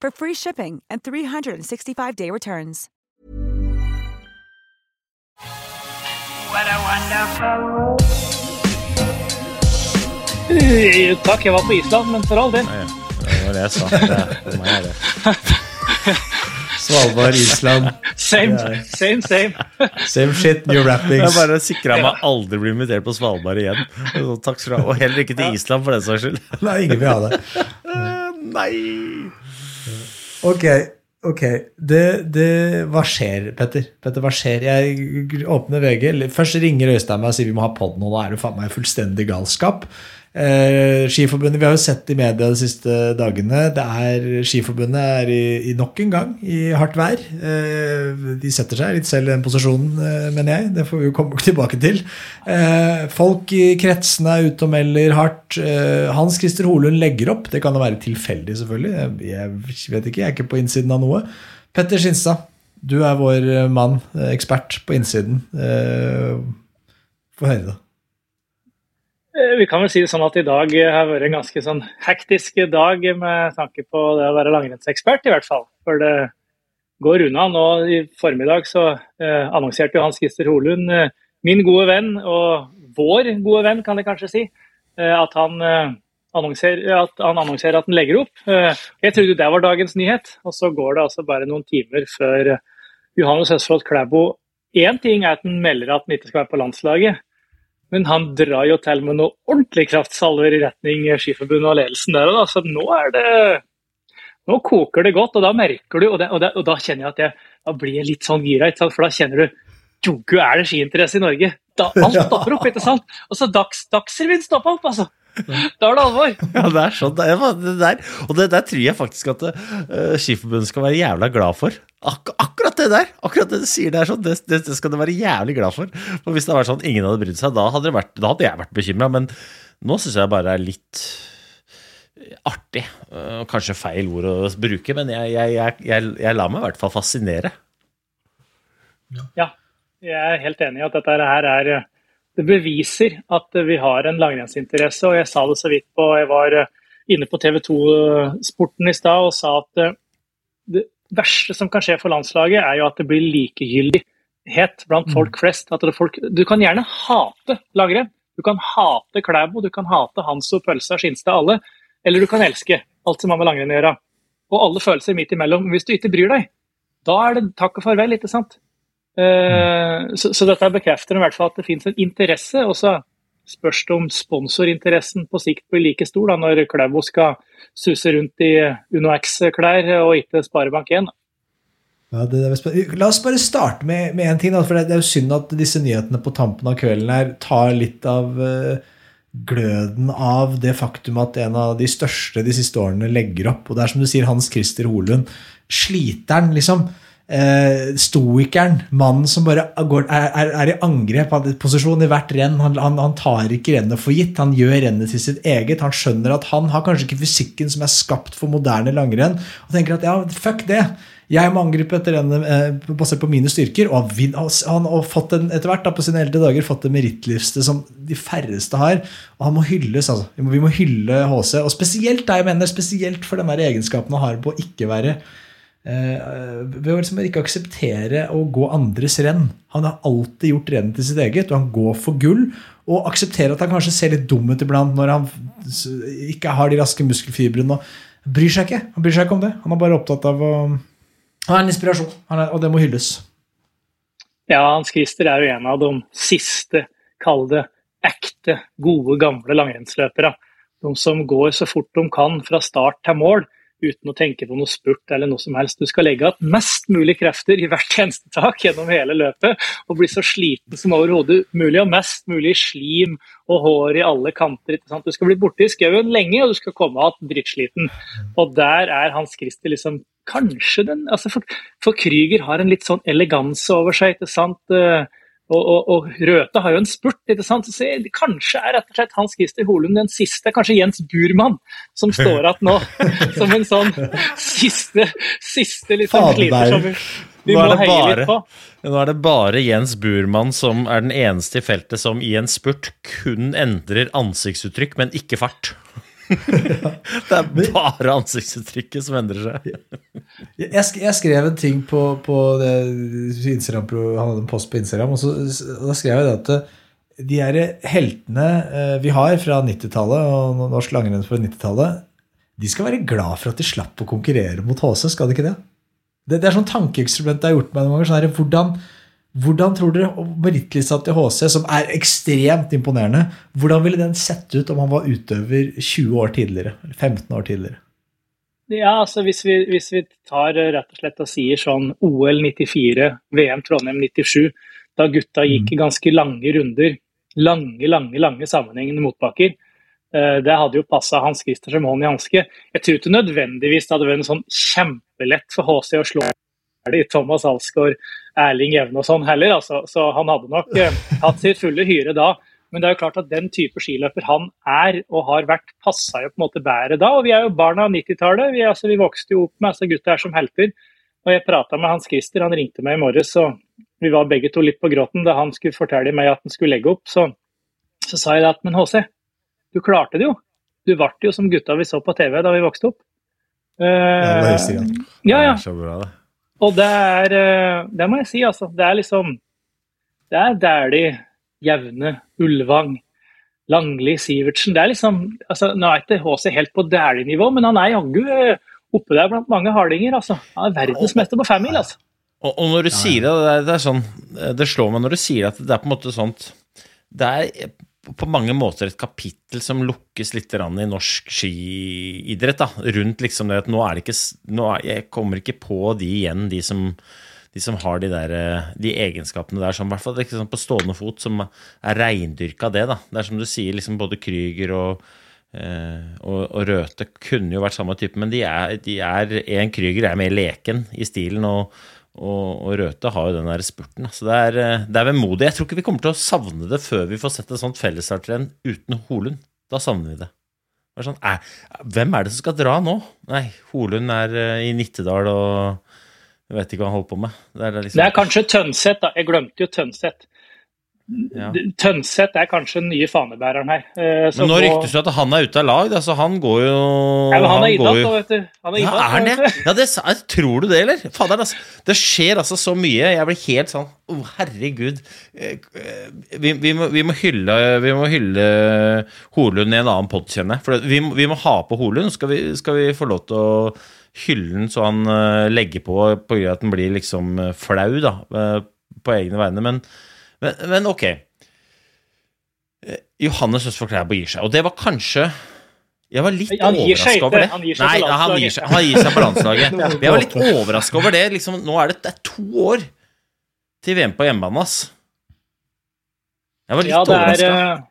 for free shipping and 365-day returns. Eh, Takk, jeg var på Island, men for all del. Ja, det var det jeg sa. Det meg er det. Svalbard, Island. Same, Ja. same, same. Same shit, new Jeg bare sikra meg aldri bli invitert på Svalbard igjen. Takk skal du ha. Og heller ikke til Island, for den saks skyld. Nei, ingen vil ha det. Nei! Ok, ok. Det, det, hva skjer, Petter? Petter, hva skjer? Jeg åpner VG. Først ringer Øystein meg og sier vi må ha pod nå. Da er det faen meg fullstendig galskap. Eh, Skiforbundet, Vi har jo sett i media de siste dagene. det er Skiforbundet er i, i nok en gang i hardt vær. Eh, de setter seg litt selv i den posisjonen, eh, mener jeg. Det får vi jo komme tilbake til. Eh, folk i kretsene er ute og melder hardt. Eh, Hans Christer Holund legger opp. Det kan jo være tilfeldig, selvfølgelig. Jeg, jeg vet ikke, jeg er ikke på innsiden av noe. Petter Skinstad, du er vår eh, mann, ekspert på innsiden. Få høre, da. Eh, Vi kan vel si det sånn at i dag har vært en ganske sånn hektisk dag med tanke på det å være langrennsekspert, i hvert fall. For det går unna. Nå i formiddag så eh, annonserte jo Hans Christer Holund, eh, min gode venn, og vår gode venn, kan jeg kanskje si, eh, at han eh, at han annonserer at han legger opp. Eh, Jeg trodde det var dagens nyhet, og så går det altså bare noen timer før eh, Johannes Høsflot Klæbo Én ting er at han melder at han ikke skal være på landslaget, men han drar jo til med noe ordentlig kraftsalver i retning Skiforbundet og ledelsen der. Da. Så nå er det Nå koker det godt, og da merker du Og, det, og, det, og da kjenner jeg at jeg, da blir jeg litt sånn gira, for da kjenner du Joggu er det skiinteresse i Norge. Da, alt stopper opp, ikke sant? Og så dags, Dagsrevyen stopper opp, altså! Da er det alvor. Ja, det er sånn. Det er, det der, og det der tror jeg faktisk at uh, Skiforbundet skal være jævla glad for. Ak akkurat det der! Akkurat det du sier der, sånn, det, det, det skal du være jævlig glad for. For Hvis det hadde vært sånn ingen hadde brydd seg, da hadde, vært, da hadde jeg vært bekymra. Men nå syns jeg bare det er litt artig. Kanskje feil ord å bruke, men jeg, jeg, jeg, jeg, lar meg i hvert fall fascinere. Ja, jeg er helt enig i at dette her er Det beviser at vi har en langrennsinteresse, og jeg sa det så vidt på Jeg var inne på TV 2-sporten i stad og sa at det verste som kan skje for landslaget, er jo at det blir likegyldighet blant folk flest. Folk, du kan gjerne hate langrenn. Du kan hate Klæbo, du kan hate Hanso, Pølsa, Skinstad, alle. Eller du kan elske alt som har med langrenn å gjøre. Og alle følelser midt imellom. Hvis du ikke bryr deg, da er det takk og farvel, ikke sant? Uh, så, så, dette bekrefter i hvert fall at det finnes en interesse. Og så spørs det om sponsorinteressen på sikt blir like stor da, når Klæbo skal suse rundt i Uno X-klær og ikke Sparebank1. Ja, La oss bare starte med, med en ting. Da, for det, er jo synd at disse nyhetene på tampen av kvelden her tar litt av uh, gløden av det faktum at en av de største de siste årene legger opp. Og det er som du sier, Hans Christer Holund. Sliteren, liksom. Uh, stoikeren. Mannen som bare går, er, er, i angrep, han posisjon i hvert renn. Han, han, han, tar ikke rennet for gitt. Han gjør rennet til sitt eget. Han skjønner at han har kanskje ikke fysikken som er skapt for moderne langrenn. Og tenker at ja, fuck det. Jeg må angripe etter rennet eh, basert på mine styrker. Og han har fått en, etter hvert da, på sine eldre dager fått en merittliste som de færreste har. Og han må hylles. altså. Vi må, vi må hylle HC. Og spesielt deg, mener, spesielt for den der egenskapen han har på å ikke være eh, Ved å liksom ikke akseptere å gå andres renn. Han har alltid gjort rennet til sitt eget, og han går for gull. Og aksepterer at han kanskje ser litt dum ut iblant når han ikke har de raske muskelfibrene. Bryr seg ikke. Han bryr seg ikke om det. Han er bare opptatt av å Han er en inspirasjon, er, og det må hylles. Ja, Hans Christer er jo en av de siste, kall det ekte, gode, gamle langrennsløpere. De som går så fort de kan fra start til mål uten å tenke på noe spurt eller noe som helst. Du skal legge igjen mest mulig krefter i hvert eneste tak gjennom hele løpet og bli så sliten som overhodet mulig, og mest mulig slim og hår i alle kanter. Du skal bli borte i skauen lenge, og du skal komme igjen drittsliten. Og der er Hans Christer liksom kanskje den altså for, for Krüger har en litt sånn eleganse over seg. ikke sant? Uh, og, og, og, Røthe har jo en spurt. ikke sant? Så kanskje er rett og slett Hans Christer Holund den siste, kanskje Jens Burman, som står igjen nå som en sånn siste, siste liksom, sliter som vi, vi må heie bare, litt på. Nå er det bare Jens Burman som er den eneste i feltet som i en spurt kun endrer ansiktsuttrykk, men ikke fart. Det er bare ansiktsuttrykket som endrer seg. jeg, jeg, skrev en ting på, på Instagram, Han hadde en post på Instagram, og så, da skrev jeg at eh, de her heltene eh, vi har fra 90-tallet og norsk langrenn fra 90-tallet, de skal være glad for at de slapp å konkurrere mot HC, skal de ikke det? Det, det er sånn tankeeksperiment jeg har gjort meg noen ganger. Sånn her, hvordan, hvordan tror dere merittlista til HC, som er ekstremt imponerende, hvordan ville den sett ut om han var utøver 20 år tidligere? Eller 15 år tidligere? Ja, altså hvis vi, hvis vi tar eh, rett og slett og sier sånn OL 94, VM Trondheim 97, da gutta gikk i mm. ganske lange runder, lange, lange, lange sammenhengende motbakker, eh, det hadde jo passa Hans Christer som hånd i hanske. Jeg tror ikke nødvendigvis det hadde vært en sånn kjempelett for HC å slå i Thomas Alsgaard, Erling Jevne og sånn heller. Altså. Så han hadde nok eh, hatt sitt fulle hyre da. Men det er jo klart at den type skiløper han er og har vært, passa jo på en måte bedre da. Og vi er jo barn av 90-tallet. Vi, altså, vi, vokste jo opp med altså, gutta her som helter. Og jeg prata med Hans Christer, han ringte meg i morges, og vi var begge to litt på gråten da han skulle fortelle meg at han skulle legge opp. Så, så sa jeg at men HC, du klarte det jo. Du ble jo som gutta vi så på TV da vi vokste opp. Uh, ja, ja. ja. Og det er eh, Det må jeg si, altså. Det er liksom Det er Dæhlie, Jevne, Ulvang, Langli, Sivertsen. Det er liksom altså, Nå er ikke HC helt på Dæhlie-nivå, men han er jaggu eh, oppe der blant mange hardinger. altså. Han er verdensmester på femmil, altså. Og, og, når du sier det, det er, det er sånn Det slår meg når du sier at det er på en måte sånt Det er på mange måter et kapittel som lukkes litt i norsk skiidrett. da, Rundt liksom det at nå er det ikke nå er, Jeg kommer ikke på de igjen, de som, de som har de, der, de egenskapene der, som i hvert fall sånn på stående fot, som er reindyrka det. da, Det er som du sier, liksom både Krüger og, eh, og, og, Røthe kunne jo vært samme type, men de er, de en Krüger er mer leken i stilen. og og, og Røthe har jo den der spurten. Så det er, eh, det er vemodig. Jeg tror ikke vi kommer til å savne det før vi får sett et sånt fellesstartrenn uten Holund. Da savner vi det. det er sånn, er, hvem er det som skal dra nå? Nei, Holund er uh, i Nittedal og jeg vet ikke hva han holder på med. Det er, liksom... det er kanskje Tønseth, da. Jeg glemte jo Tønseth. Ja. Tønseth er kanskje den nye fanebæreren her. Så men nå ryktes det at han er ute av lag, så han går jo Ja, men han, han er innlatt, jo... vet du. Han er, ja, er det? Ja, det, tror du det, eller? Fader, altså. Det skjer altså så mye. Jeg blir helt sånn Å, oh, herregud. Eh, vi, vi, må, vi, må, hylle, vi må hylle Holund i en annen pott, kjenner jeg. For vi, vi, må ha på Holund. Skal vi, skal vi få lov til å hylle den så han legger på på grunn av at den blir liksom flau da, på egne vegne. Men men, men ok. Eh, Johannes Østfold Klæbo gir seg, og det var kanskje jeg var litt overraska over det. Han gir seg Nei, han gir seg, han gir seg på landslaget. Jeg var litt overraska over det. Liksom, nå er det, det er to år til VM på hjemmebane, ass. Jeg var litt ja, overraska. Eh,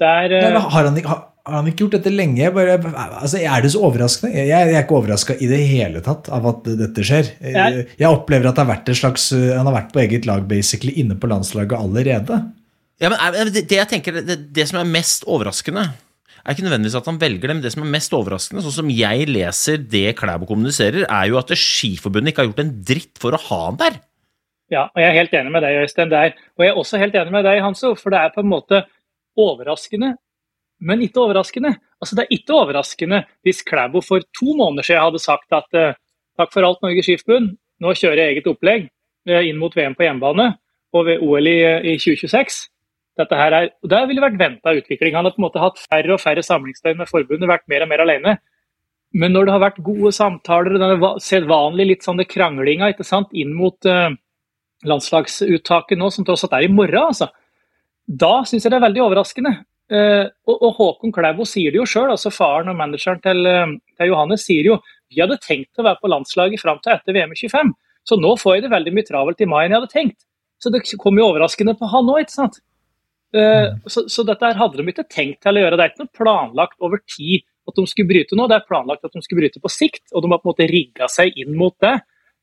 det er, uh... har, han, har, har, han, ikke gjort dette lenge? Bare, altså, er det så overraskende? Jeg, jeg er ikke overraska i det hele tatt av at dette skjer. Jeg, jeg opplever at det har vært et slags, han har vært på eget lag basically inne på landslaget allerede. Ja, men det, det jeg tenker, det, det som er mest overraskende er ikke nødvendigvis at han velger det, men det som er mest overraskende, sånn som jeg leser det Klæbo kommuniserer, er jo at Skiforbundet ikke har gjort en dritt for å ha han der. Ja, og jeg er helt enig med deg, Øystein. der. Og jeg er også helt enig med deg, Hanso, for det er på en måte overraskende, men ikke overraskende. Altså, det er ikke overraskende hvis Klæbo for to måneder siden hadde sagt at uh, takk for alt, Norges Skiforbund, nå kjører jeg eget opplegg uh, inn mot VM på hjemmebane og ved OL i, i 2026. Dette her er, og Det ville vært venta utvikling. Han har på en måte hatt færre og færre samlingsdøgn med forbundet, vært mer og mer alene. Men når det har vært gode samtaler, den sedvanlige litt sånn kranglinga ikke sant, inn mot landslagsuttaket nå, som tross alt er i morgen, altså, da syns jeg det er veldig overraskende. Uh, og, og, Håkon Klæbo sier det jo sjøl, altså faren og manageren til, uh, til, Johannes sier jo vi hadde tenkt å være på landslaget fram til etter VM i 25, så nå får jeg det veldig mye travelt i mai enn jeg hadde tenkt. Så det kom jo overraskende på han òg, ikke sant. Uh, så, så, dette her hadde de ikke tenkt til å gjøre. Det er ikke noe planlagt over tid at de skulle bryte nå, det er planlagt at de skulle bryte på sikt, og de har på en måte rigga seg inn mot det.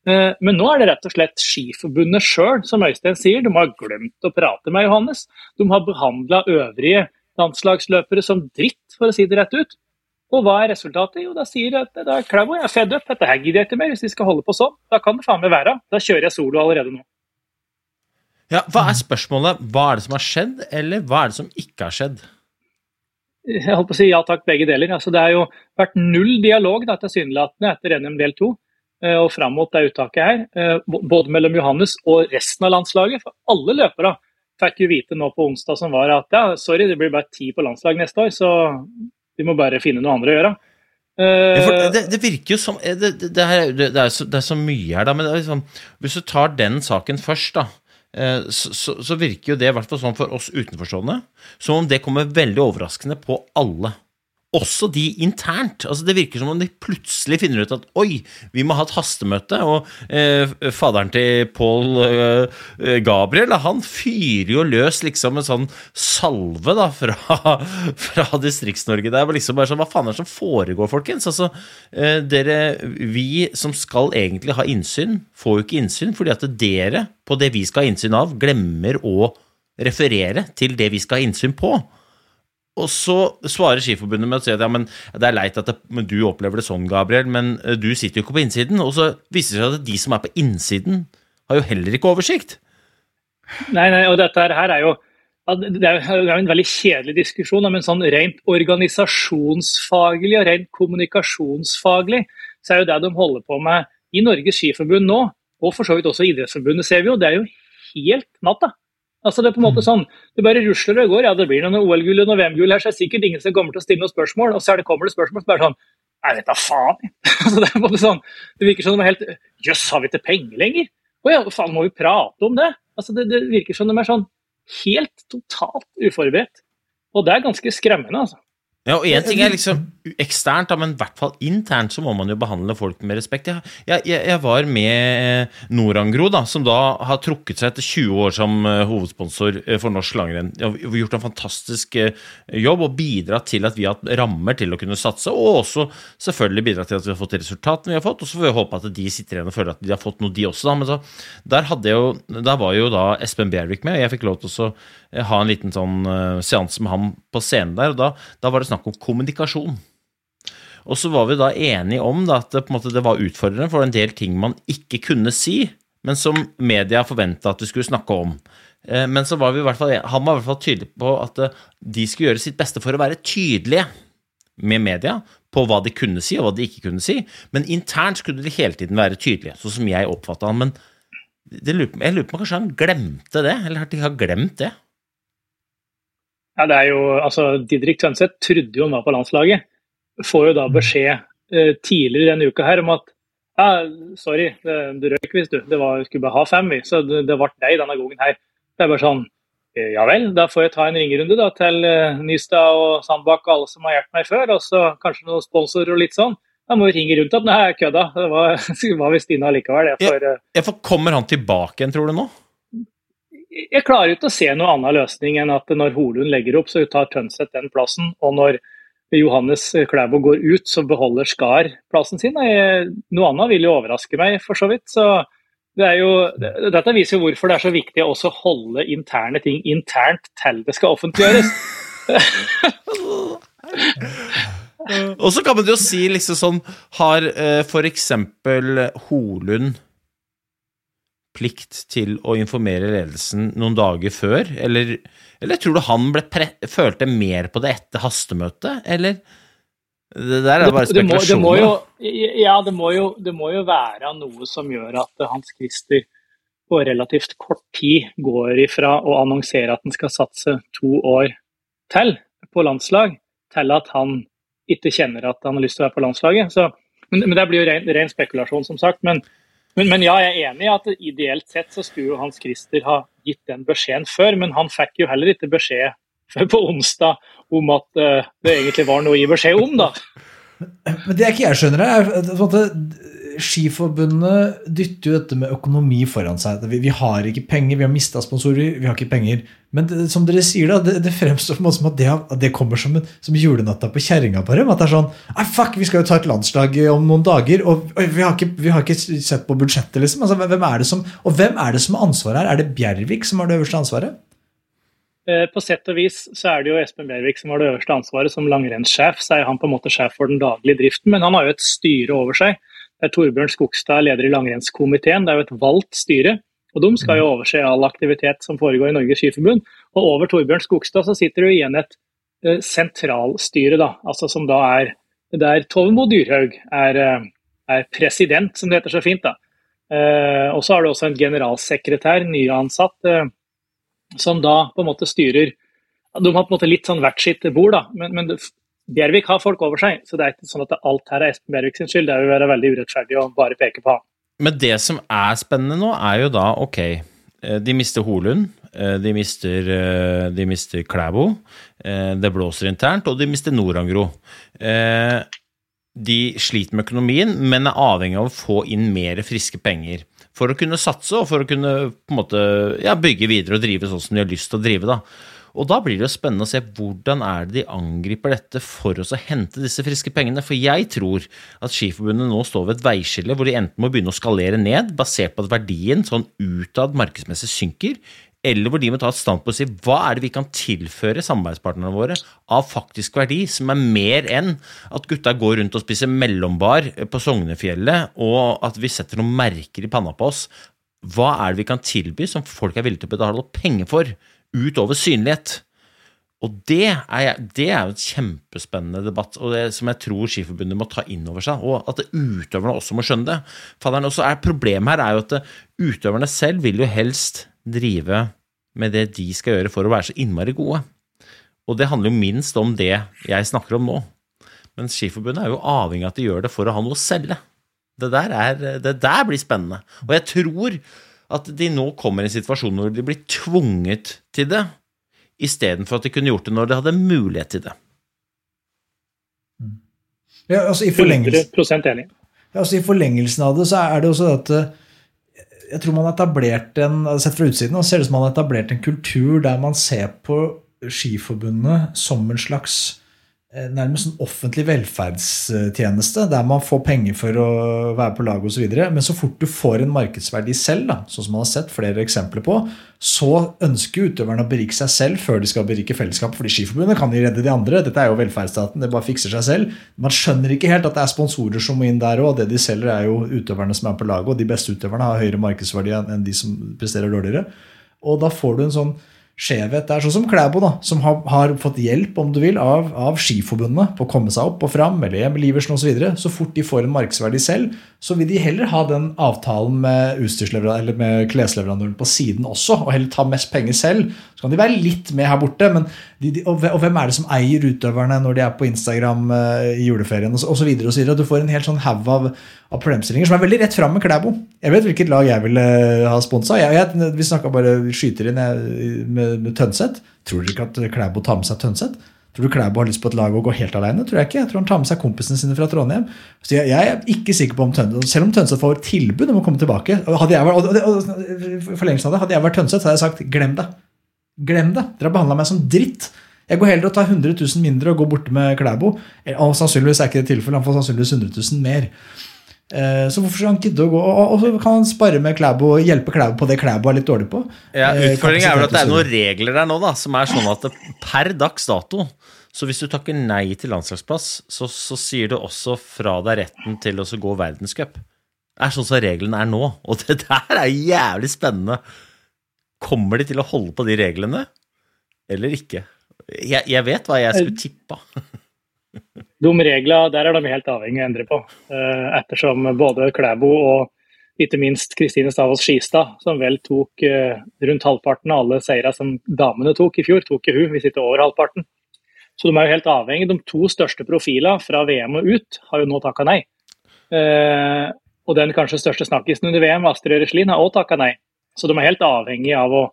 Eh, men nå er det rett og slett Skiforbundet sjøl, som Øystein sier. De har glemt å prate med Johannes. De har behandla øvrige landslagsløpere som dritt, for å si det rett ut. Og hva er resultatet? Jo, da sier jeg at da er Klæbo, jeg er fed up, dette her gidder jeg ikke mer hvis de skal holde på sånn. Da kan det faen meg være. Da kjører jeg solo allerede nå. Ja, Hva er spørsmålet? Hva er det som har skjedd, eller hva er det som ikke har skjedd? jeg holdt på å si ja takk, begge deler. Altså, det har jo vært null dialog da, tilsynelatende etter NM del 2 eh, og fram mot det uttaket her. Eh, både mellom Johannes og resten av landslaget. For alle løpere fikk jo vite nå på onsdag som var at ja, sorry, det blir bare ti på landslag neste år, så vi må bare finne noe andre å gjøre. Ja, det, det, virker jo som det, det, er, det, er så, det, er så, mye her, da. Men liksom, hvis du tar den saken først, da. Eh, så, så, så, virker jo det, i hvert fall sånn for oss utenforstående, som om det kommer veldig overraskende på alle også de internt. Altså Det virker som om de plutselig finner ut at oi, vi må ha et hastemøte. Og eh, faderen til Paul eh, Gabriel han fyrer jo løs liksom en sånn salve da fra, fra Distrikts-Norge. Det er liksom bare sånn, Hva faen er det som foregår, folkens? Altså, eh, dere, Vi som skal egentlig ha innsyn, får jo ikke innsyn fordi at dere, på det vi skal ha innsyn av, glemmer å referere til det vi skal ha innsyn på. Og så svarer Skiforbundet med å si at ja, men det er leit at det, du opplever det sånn, Gabriel, men eh, du sitter jo ikke på innsiden. Og så viser det seg at de som er på innsiden, har jo heller ikke oversikt. Nei, nei, og dette her er jo det er jo en veldig kjedelig diskusjon, men sånn rent organisasjonsfaglig og rent kommunikasjonsfaglig, så er jo det de holder på med i Norges Skiforbund nå, og for så vidt også Idrettsforbundet, ser vi jo, det er jo helt natta. Altså det er på en måte mm. sånn, Det bare rusler og går. Ja, det blir noen OL-gull og noen VM-gull her, så er det sikkert ingen som kommer til å stille noen spørsmål. Og så er det, kommer det spørsmål som bare sånn Jeg vet da faen. altså det er måte sånn, det virker som de er helt Jøss, har vi ikke penger lenger? Å ja, faen, må vi prate om det? Altså det, det virker som de er sånn helt totalt uforberedt. Og det er ganske skremmende, altså. Ja, og Én ting er liksom eksternt, men i hvert fall internt så må man jo behandle folk med respekt. Jeg, jeg, jeg var med Norangro, da, som da har trukket seg etter 20 år som eh, hovedsponsor eh, for norsk langrenn. Vi har gjort en fantastisk eh, jobb og bidratt til at vi har hatt rammer til å kunne satse, og også selvfølgelig bidratt til at vi har fått resultatene vi har fått. Og så får vi håpe at de sitter igjen og føler at de har fått noe, de også. Da. Men så, der, jo, der, var jo da Espen Bjervik med, og jeg fikk lov til å ha en liten sånn seanse med ham på scenen der. og da, da var det snakk om kommunikasjon. Og så var vi da enige om da, at det, måte, det, var utfordrende for en del ting man ikke kunne si, men som media forventa at vi skulle snakke om. Eh, men så var vi i hvert fall, han var i hvert fall tydelig på at eh, de skulle gjøre sitt beste for å være tydelige med media på hva de kunne si og hva de ikke kunne si, men internt skulle de hele tiden være tydelige, sånn som jeg oppfatta han. Men jeg lurer på om kanskje han glemte det, eller at de har glemt det? Ja, det er jo, altså, Didrik Tønseth trodde jo han var på landslaget. Får jo da beskjed eh, tidligere denne uka her om at ja, sorry, det, det røyk visst, du. Det var, skulle bare ha fem, vi. Så det, det ble deg denne gangen her. Det er bare sånn eh, Ja vel, da får jeg ta en ringerunde da, til uh, Nystad og Sandbakk og alle som har hjulpet meg før. Og så kanskje noen sponsorer og litt sånn. Da må vi ringe rundt igjen. Nei, jeg kødda. Det var, var visst inne allikevel. Jeg, får, ja, for kommer han tilbake igjen, tror du nå? jeg klarer ikke å se noen annen løsning enn at når Holund legger opp, så tar Tønseth den plassen. Og når Johannes Klæbo går ut, så beholder Skar plassen sin. Noe annet vil jo overraske meg, for så vidt. Så det jo, dette viser jo hvorfor det er så viktig å også holde interne ting internt til det skal offentliggjøres. og så kan man jo si liksom sånn Har uh, f.eks. Holund plikt til å informere ledelsen noen dager før, eller, eller tror du han følte mer på det etter hastemøtet, eller? Det der er bare spekulasjoner. Det, det ja, det jo, det må jo være noe som gjør at Hans Christer på relativt kort tid går ifra å annonsere at han skal satse to år til på landslag, til at han ikke kjenner at han har lyst til å være på landslaget. Så, men, men, det blir jo ren, ren spekulasjon, som sagt. Men, men, men, ja, jeg er enig i at ideelt sett så skulle jo Hans Christer ha gitt den beskjeden før, men han fikk jo heller ikke beskjed før på onsdag om at uh, det egentlig var noe å gi beskjed om, da. Men det er ikke jeg skjønner, er at Skiforbundet dytter jo dette med økonomi foran seg. Vi, vi har ikke penger, vi har mista sponsorer, vi har ikke penger. Men det, som dere sier, da, det, det fremstår som at det, det kommer som, en, som julenatta på kjerringa på dem. At det er sånn Nei, fuck, vi skal jo ta et landslag om noen dager, og, og vi, har ikke, vi, har ikke, sett på budsjettet, liksom. Altså, hvem er det som, og hvem er det som har ansvaret her? Er det Bjervik som har det øverste ansvaret? Eh, på sett og vis så er det jo Espen Bjervik som har det øverste ansvaret. Som langrennssjef så er han på en måte sjef for den daglige driften, men han har jo et styre over seg. Det er Torbjørn Skogstad, leder i langrennskomiteen. Det er jo et valgt styre. Og De skal jo overse all aktivitet som foregår i Norges Skiforbund. Og over Torbjørn Skogstad så sitter det igjen et uh, sentralstyre, da, altså som da er der Tove Mo Dyrhaug er, uh, er, president, som det heter så fint. da. Uh, og så har du også en generalsekretær, nyansatt, som da på en måte styrer De har på en måte litt sånn hvert sitt bord, da, men, men Bjervik har folk over seg, så det er ikke sånn at alt her er Espen Bjervik sin skyld. Det vil være veldig urettferdig å bare peke på han. Men det som er spennende nå, er jo da ok, eh, de mister Holund, eh, de mister, eh, de mister Klæbo, det blåser internt, og de mister Norangro. De sliter med økonomien, men er avhengig av å få inn mer friske penger for å kunne satse og for å kunne måte, ja, bygge videre og drive sånn som de har lyst til å drive. da. Og da blir det jo spennende å se hvordan er det de angriper dette for å hente disse friske pengene. For jeg tror at Skiforbundet nå står ved et veiskille hvor de enten må begynne å skalere ned, basert på at verdien sånn utad markedsmessig synker, eller hvor de må ta et standpunkt og si hva er det vi kan tilføre samarbeidspartnerne våre av faktisk verdi, som er mer enn at gutta går rundt og spiser mellombar på Sognefjellet, og at vi setter noen merker i panna på oss. Hva er det vi kan tilby som folk er villige til å betale penger for? Utover synlighet. Og det er, det er, jo et kjempespennende debatt, og det som jeg tror Skiforbundet må ta inn over seg. Og at utøverne også må skjønne det. Faderen, også er Problemet her er jo at utøverne selv vil jo helst drive med det de skal gjøre for å være så innmari gode. Og det handler jo minst om det jeg snakker om nå. Men Skiforbundet er jo avhengig av at de gjør det for å ha noe å selge. Det der, er, det der blir spennende. Og jeg tror at de nå kommer i en situasjon hvor de blir tvunget til det, istedenfor at de kunne gjort det når de hadde mulighet til det. Ja, altså i, forlengelsen, ja, altså I forlengelsen av det så er det også at eh, jeg tror man har etablert en sett fra utsiden, ser det som man har etablert en kultur der man ser på Skiforbundet som en slags nærmest en offentlig velferdstjeneste, der man får penger for å være på lag osv. Men så fort du får en markedsverdi selv, da, sånn som man har sett flere eksempler på, så ønsker utøverne å berike seg selv før de skal berike fellesskapet. fordi Skiforbundet kan de redde de andre. Dette er jo velferdsstaten, det bare fikser seg selv. Man skjønner ikke helt at det er sponsorer som må inn der òg. Det de selger, er jo utøverne som er på laget, og de beste utøverne har høyere markedsverdi enn de som presterer dårligere. Og da får du en sånn skjevhet der. Sånn som Klæbo, da, som har, har, fått hjelp om du vil, av, av Skiforbundet på å komme seg opp og fram, eller Emil Iversen osv. Så, videre. så fort de får en markedsverdi selv, så vil de heller ha den avtalen med, med klesleverandøren på siden også, og heller ta mest penger selv. Så kan de være litt med her borte, men de, de, og, hvem er det som eier utøverne når de er på Instagram uh, i juleferien osv.? Og, så videre, og, så du får en hel sånn haug av, av problemstillinger som er veldig rett fram med Klæbo. Jeg vet hvilket lag jeg ville ha sponsa. Vi snakka bare skyter inn jeg, med, med Tønseth. Tror dere ikke at Klæbo tar med seg Tønseth? Tror du Klæbo har lyst på et lag og gå helt alene? Tror jeg ikke. Jeg tror han tar med seg kompisene sine fra Trondheim. Så jeg, jeg er ikke sikker på om Tønseth, Selv om Tønseth får tilbud om å komme tilbake hadde jeg vært, forlengelsen av det, hadde jeg vært Tønseth, hadde jeg sagt glem det. Glem det. Dere har behandla meg som dritt. Jeg går heller og tar 100 000 mindre og går borte med Klæbo. Og sannsynligvis er ikke det tilfellet. Han får sannsynligvis 100 000 mer. Eh, så hvorfor skal han gidde å gå Og så kan han spare med Klæbo og hjelpe Klæbo på det Klæbo er litt dårlig på. Ja, eh, Utfordringen er vel at det er noen regler der nå da, som er sånn at per dags dato så hvis du takker nei til landslagsplass, så, så sier du også fra deg retten til å gå verdenscup. Det er sånn som reglene er nå, og det der er jævlig spennende. Kommer de til å holde på de reglene, eller ikke? Jeg, jeg vet hva jeg skulle tippa. de reglene der er de helt avhengig av å endre på. Eh, ettersom både Klæbo og ikke minst Kristine Stavås Skistad, som vel tok eh, rundt halvparten av alle seire som damene tok i fjor, tok ikke hun, hvis ikke over halvparten. Så de er jo helt avhengig. De to største profilene fra VM og ut har jo nå takka nei. Eh, og den kanskje største snakkisen under VM, Astrid Øreslin, har òg takka nei. Så de er helt avhengig av å,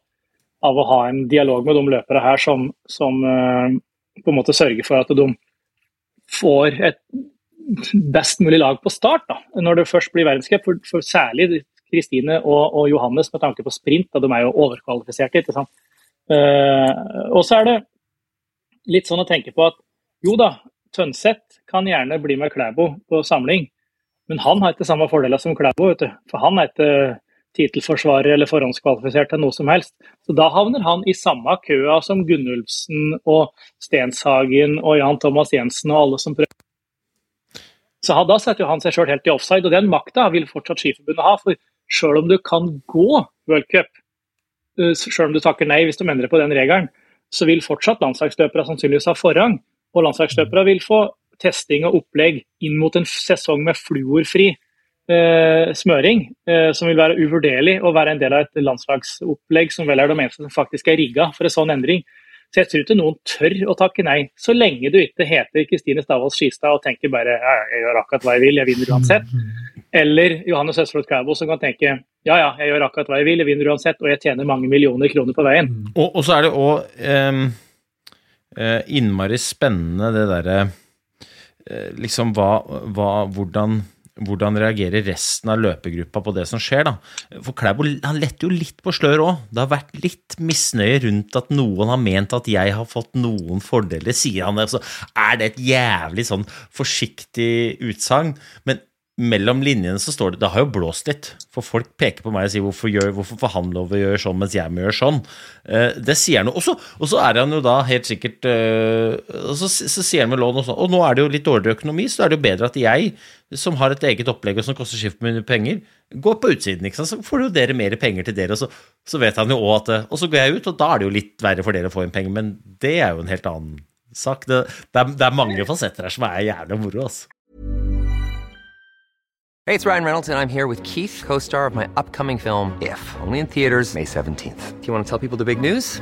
av å, ha en dialog med de løpere her som, som på en måte sørger for at de får et best mulig lag på start da, når det først blir verdenscup. For, for, særlig Kristine og, og, Johannes med tanke på sprint, da de er jo overkvalifiserte. ikke sant? Uh, og så er det litt sånn å tenke på at jo da, Tønseth kan gjerne bli med Klæbo på samling, men han har ikke samme fordeler som Klæbo. vet du. For han er ikke tittelforsvarer eller forhåndskvalifisert til noe som helst. Så Da havner han i samme køa som Gunnulfsen og Stenshagen og Jan Thomas Jensen og alle som prøver. Så Da setter han seg sjøl helt i offside, og den makta vil fortsatt Skiforbundet ha. For sjøl om du kan gå v-cup, sjøl om du takker nei hvis du endrer på den regelen, så vil fortsatt landslagsløpere sannsynligvis ha forrang. Og landslagsløpere vil få testing og opplegg inn mot en sesong med fluorfri eh, smøring, eh, som vil være uvurderlig å være en del av et landslagsopplegg som vel er det eneste som faktisk er rigga for en sånn endring. Så jeg tror ikke noen tør å takke nei, så lenge du ikke heter Kristine Stavås Skistad og tenker bare ja, jeg gjør akkurat hva jeg vil, jeg vinner uansett. Eller Johannes Østfold Klæbo som kan tenke ja ja, jeg gjør akkurat hva jeg vil, jeg vinner uansett, og jeg tjener mange millioner kroner på veien. Og, og så er det òg eh, innmari spennende det derre Eh, liksom hva, hva, hvordan, hvordan reagerer resten av løpegruppa på det som skjer, da? For Klæbo han letter jo litt på slør òg. Det har vært litt misnøye rundt at noen har ment at jeg har fått noen fordeler, sier han. Så er det et jævlig sånn forsiktig utsagn. Men mellom linjene så står det Det har jo blåst litt. For folk peker på meg og sier hvorfor, gjør, hvorfor får han lov å gjøre sånn mens jeg må gjøre sånn? Uh, det sier han jo. Og så er han jo da helt sikkert Og så, så, sier han med lån og sånn. Og nå er det jo litt dårligere økonomi, så er det jo bedre at jeg, som har et eget opplegg og som koster skift med penger, går på utsiden. ikke sant? Så får jo dere mer penger til dere. Og så, så vet han jo òg at Og så går jeg ut, og da er det jo litt verre for dere å få inn penger. Men det er jo en helt annen sak. Det, det, er, det er mange fasetter her som er jævlig moro, altså. Hey, it's Ryan Reynolds, and I'm here with Keith, co star of my upcoming film, If, only in theaters, May 17th. Do you want to tell people the big news?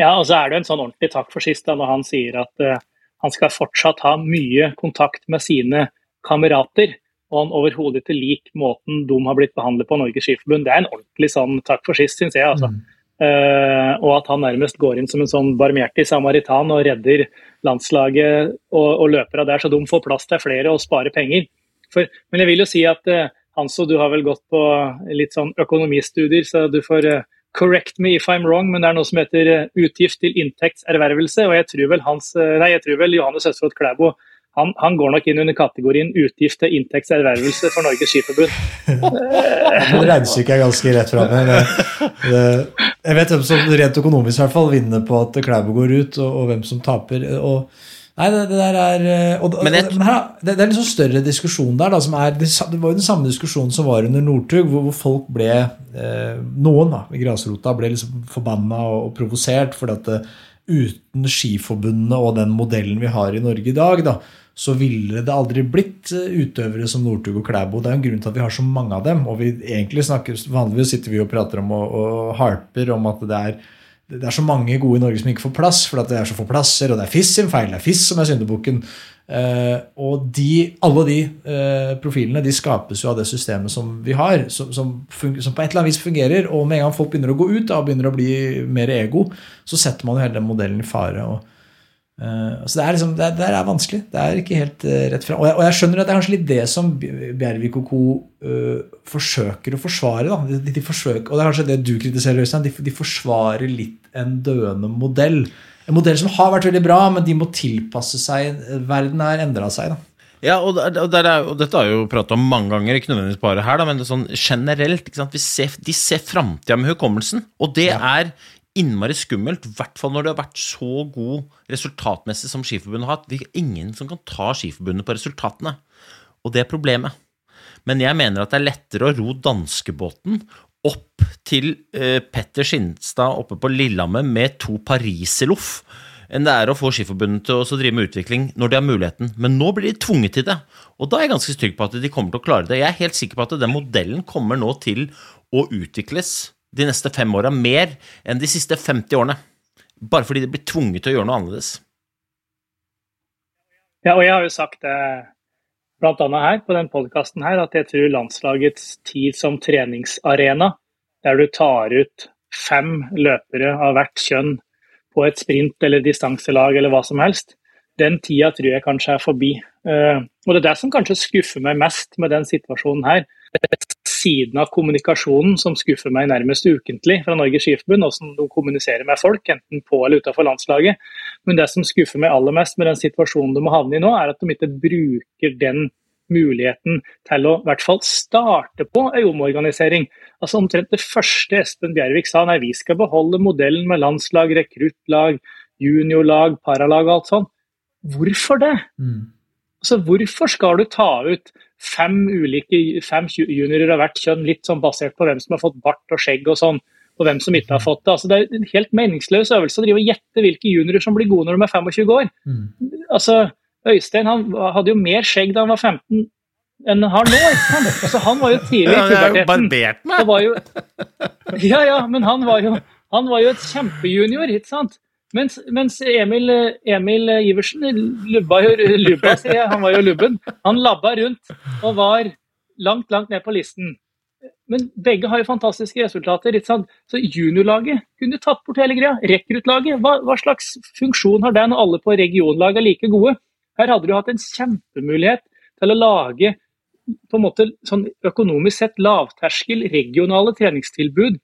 Ja, og så er det en sånn ordentlig takk for sist da, når han sier at uh, han skal fortsatt ha mye kontakt med sine kamerater. Og han overhodet ikke lik måten de har blitt behandlet på Norges Skiforbund. Det er en ordentlig sånn takk for sist, syns jeg. altså. Mm. Uh, og at han nærmest går inn som en sånn barmhjertig samaritan og redder landslaget og, og løpere der, så de får plass til flere og sparer penger. For, men jeg vil jo si at uh, Hanso, du har vel gått på litt sånn økonomistudier, så du får uh, correct me if I'm wrong, men det er noe som heter utgift til inntektservervelse. Og jeg tror vel, Hans, nei, jeg tror vel Johannes Østfold Klæbo han, han, går nok inn under kategorien utgift til inntektservervelse for Norges Skiforbund. Regnestykket er ganske rett framme. Jeg vet hvem som rent økonomisk i hvert fall vinner på at Klæbo går ut, og, og, hvem som taper. Og, nei, det, det, der er og, men, jeg, men her, det, det, er en liksom større diskusjon der. Da, som er, det, var jo den samme diskusjonen som var under Northug, hvor, hvor, folk ble eh, Noen da, i grasrota ble liksom forbanna og, og provosert fordi at eh, uten Skiforbundene og den modellen vi har i Norge i dag, da, så ville det aldri blitt eh, utøvere som Northug og Klæbo. Det er en grunn til at vi har så mange av dem. og vi egentlig snakker, Vanligvis sitter vi og prater om og, og harper om at det er, det er så mange gode i Norge som ikke får plass, for det er så få plasser, og det er FIS sin feil. Det er FIS som er syndebukken. Uh, og de, alle de uh, profilene de skapes jo av det systemet som vi har, som, som, som, på et eller annet vis fungerer. Og med en gang folk begynner å gå ut og begynner å bli mer ego, så setter man jo hele den modellen i fare. og så det er, liksom, det, er, det er vanskelig. Det er ikke helt uh, rett fram. Og, og, jeg skjønner at det er kanskje litt det som Bjervik og co. Uh, forsøker å forsvare. Da. De, de forsøker, og det er kanskje det du kritiserer, Øystein. De, de, forsvarer litt en døende modell. En modell som har vært veldig bra, men de må tilpasse seg. Verden har endra seg. da. Ja, og, er, og, dette har jeg jo prata om mange ganger, ikke nødvendigvis bare her, da, men det er sånn generelt. Ser, de ser framtida med hukommelsen, og det ja. er innmari skummelt, i hvert fall når det har vært så god resultatmessig som Skiforbundet har hatt. Det er ingen som kan ta Skiforbundet på resultatene, og det er problemet. Men jeg mener at det er lettere å ro danskebåten opp til eh, Petter Skinstad oppe på Lillehammer med to pariserloff enn det er å få Skiforbundet til å drive med utvikling når de har muligheten. Men nå blir de tvunget til det, og da er jeg ganske trygg på at de kommer til å klare det. Jeg er helt sikker på at den modellen kommer nå til å utvikles de neste fem åra mer enn de siste 50 årene. Bare fordi de blir tvunget til å gjøre noe annerledes. Ja, og jeg har jo sagt det bl.a. her på den podkasten her, at jeg tror landslagets tid som treningsarena, der du tar ut fem løpere av hvert kjønn på et sprint eller distanselag eller hva som helst, den tida tror jeg kanskje er forbi. Uh, og Det er det som kanskje skuffer meg mest med den situasjonen her siden av kommunikasjonen som skuffer meg nærmest ukentlig fra Norges Skiforbund, hvordan de kommuniserer med folk, enten på eller utenfor landslaget. Men det som skuffer meg aller mest med den situasjonen de må havne i nå, er at de ikke bruker den muligheten til å i hvert fall starte på en omorganisering. Altså Omtrent det første Espen Bjervik sa, nei vi skal beholde modellen med landslag, rekruttlag, juniorlag, paralag og alt sånt. Hvorfor det? Mm. Altså, hvorfor skal du ta ut fem ulike fem juniorer av hvert kjønn, litt sånn basert på hvem som har fått bart og skjegg og sånn, og hvem som ikke har fått det? Altså, det er en helt meningsløs øvelse å drive og gjette hvilke juniorer som blir gode når de er 25 år. Mm. Altså, Øystein han hadde jo mer skjegg da han var 15 enn han har nå. Altså, han var jo tidlig i puberteten. Ja, jo, ja, ja, men han var jo, han var jo et kjempejunior, ikke sant? Mens, mens Emil, Emil, Iversen lubba lubba, jeg, han var jo lubben. Han labba rundt og var langt, langt ned på listen. Men begge har jo fantastiske resultater. ikke sant? Så juniorlaget kunne tatt bort hele greia. Rekruttlaget, hva, hva, slags funksjon har det når alle på regionlaget er like gode? Her hadde du hatt en kjempemulighet til å lage på en måte sånn økonomisk sett lavterskel regionale treningstilbud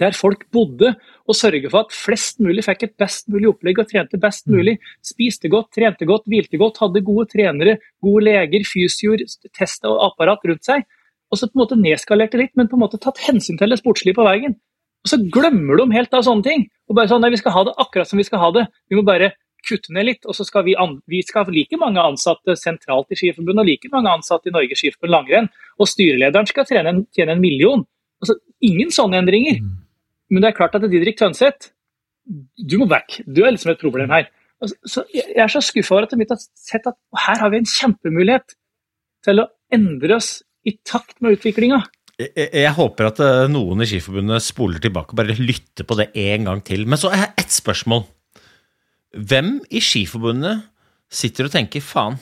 der folk bodde, og sørge for at flest mulig fikk et best mulig opplegg og trente best mm. mulig. Spiste godt, trente godt, hvilte godt, hadde gode trenere, gode leger, fysioer, test og apparat rundt seg. Og så på en måte nedskalerte litt, men på en måte tatt hensyn til det sportslige på veien. Og så glemmer de helt av sånne ting. Og bare sånn, nei, Vi skal ha det akkurat som vi skal ha det. Vi må bare kutte ned litt. Og så skal vi, vi skal ha like mange ansatte sentralt i Skiforbundet og like mange ansatte i Norges Skiforbund langrenn. Og styrelederen skal tjene en, tjene en million. Altså, ingen sånne endringer. Men det er klart at Didrik Tønseth, du må back. Du er liksom et problem her. Så jeg er så skuffa over at de har sett at her har vi en kjempemulighet til å endre oss i takt med utviklinga. Jeg, jeg, håper at eh, noen i Skiforbundet spoler tilbake og bare lytter på det en gang til. Men så er ett spørsmål. Hvem i Skiforbundet sitter og tenker faen,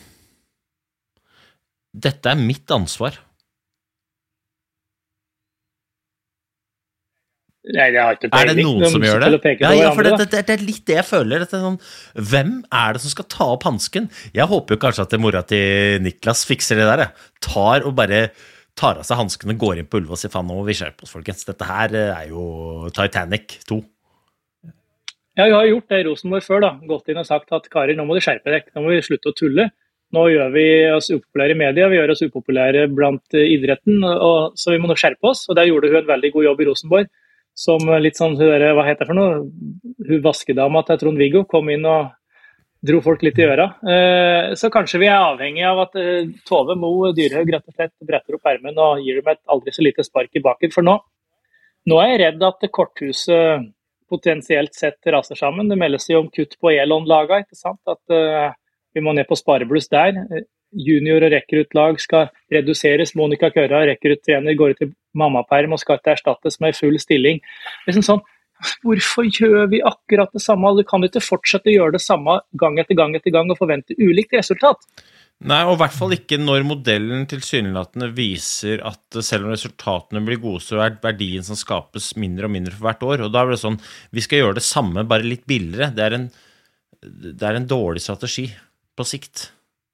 dette er mitt ansvar? Nei, det har ikke Er det noen som gjør det? Ja, ja, for det, det, det, er litt det jeg føler. Sånn, hvem er det som skal ta opp hansken? Jeg håper jo kanskje at mora til Niklas fikser det der. Jeg. Tar og bare tar av seg hanskene, går inn på Ulva og sier faen, nå må vi skjerpe oss, folkens. Dette her er jo Titanic 2. Ja, vi har gjort det i Rosenborg før. da, Gått inn og sagt at karer, nå må du skjerpe dere. Nå må vi slutte å tulle. Nå gjør vi oss upopulære i media, vi gjør oss upopulære blant idretten. Og, så vi må nå skjerpe oss. Og der gjorde hun en veldig god jobb i Rosenborg som litt sånn Hva heter det for noe? Hun vaskedama til Trond-Viggo kom inn og dro folk litt i øra. Eh, så kanskje vi er avhengig av at eh, Tove Mo Dyrhaug rett og slett bretter opp ermen og gir dem et aldri så lite spark i baken. For nå, nå er jeg redd at korthuset potensielt sett raser sammen. Det meldes jo om kutt på Elon-laga, ikke sant. At uh, vi må ned på sparebluss der junior- og rekruttlag skal reduseres. Monica Køra, rekruttrener, går ut i mammaperm og skal ikke erstattes med full stilling. Liksom sånn, Hvorfor gjør vi akkurat det samme? Du kan ikke fortsette å gjøre det samme gang etter gang etter gang og forvente ulikt resultat. Nei, og i hvert fall ikke når modellen tilsynelatende viser at selv om resultatene blir gode, så er verdien som skapes mindre og mindre for hvert år. Og da er det sånn Vi skal gjøre det samme, bare litt billigere. Det er en det er en dårlig strategi på sikt.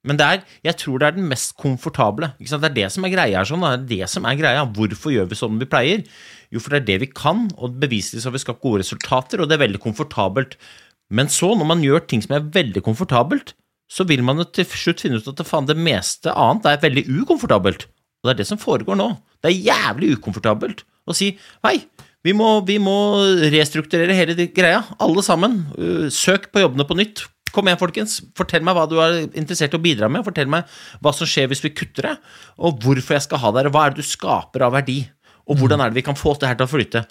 Men det er, jeg tror det er den mest komfortable. Det er det som er greia. Sånn, det er det som er greia. Hvorfor gjør vi sånn vi pleier? Jo, for det er det vi kan, og beviselig så har vi skapt gode resultater, og det er veldig komfortabelt. Men så, når man gjør ting som er veldig komfortabelt, så vil man jo til slutt finne ut at faen, det meste annet er veldig ukomfortabelt. Og det er det som foregår nå. Det er jævlig ukomfortabelt å si hei, vi må, vi må restrukturere hele greia, alle sammen. Uh, Søk på jobbene på nytt. Kom igjen, folkens. Fortell meg hva du er interessert i å bidra med. Fortell meg hva som skjer hvis vi kutter det, og hvorfor jeg skal ha det her. Hva er det du skaper av verdi, og hvordan er det vi kan få det her til å flyte?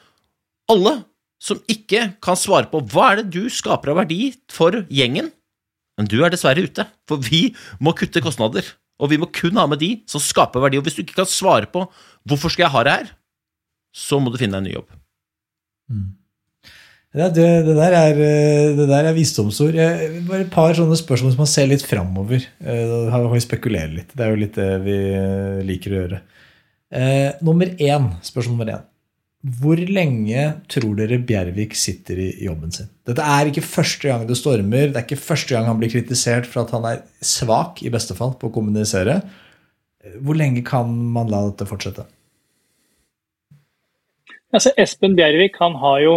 Alle som ikke kan svare på hva er det du skaper av verdi for gjengen, men du er dessverre ute, for vi må kutte kostnader. Og vi må kun ha med de som skaper verdi. Og hvis du ikke kan svare på hvorfor skal jeg ha det her, så må du finne deg en ny jobb. Ja, det, det, der er, eh, det der er visdomsord. Bare et par sånne spørsmål som man ser litt framover. Eh, Da kan vi spekulere litt. Det er jo litt det vi eh, liker å gjøre. Eh, nummer én, spørsmål nummer én. Hvor lenge tror dere Bjervik sitter i jobben sin? Dette er ikke første gang det stormer. Det er ikke første gang han blir kritisert for at han er svak, i beste fall, på å kommunisere. Hvor lenge kan man la dette fortsette? Altså, Espen Bjervik han har jo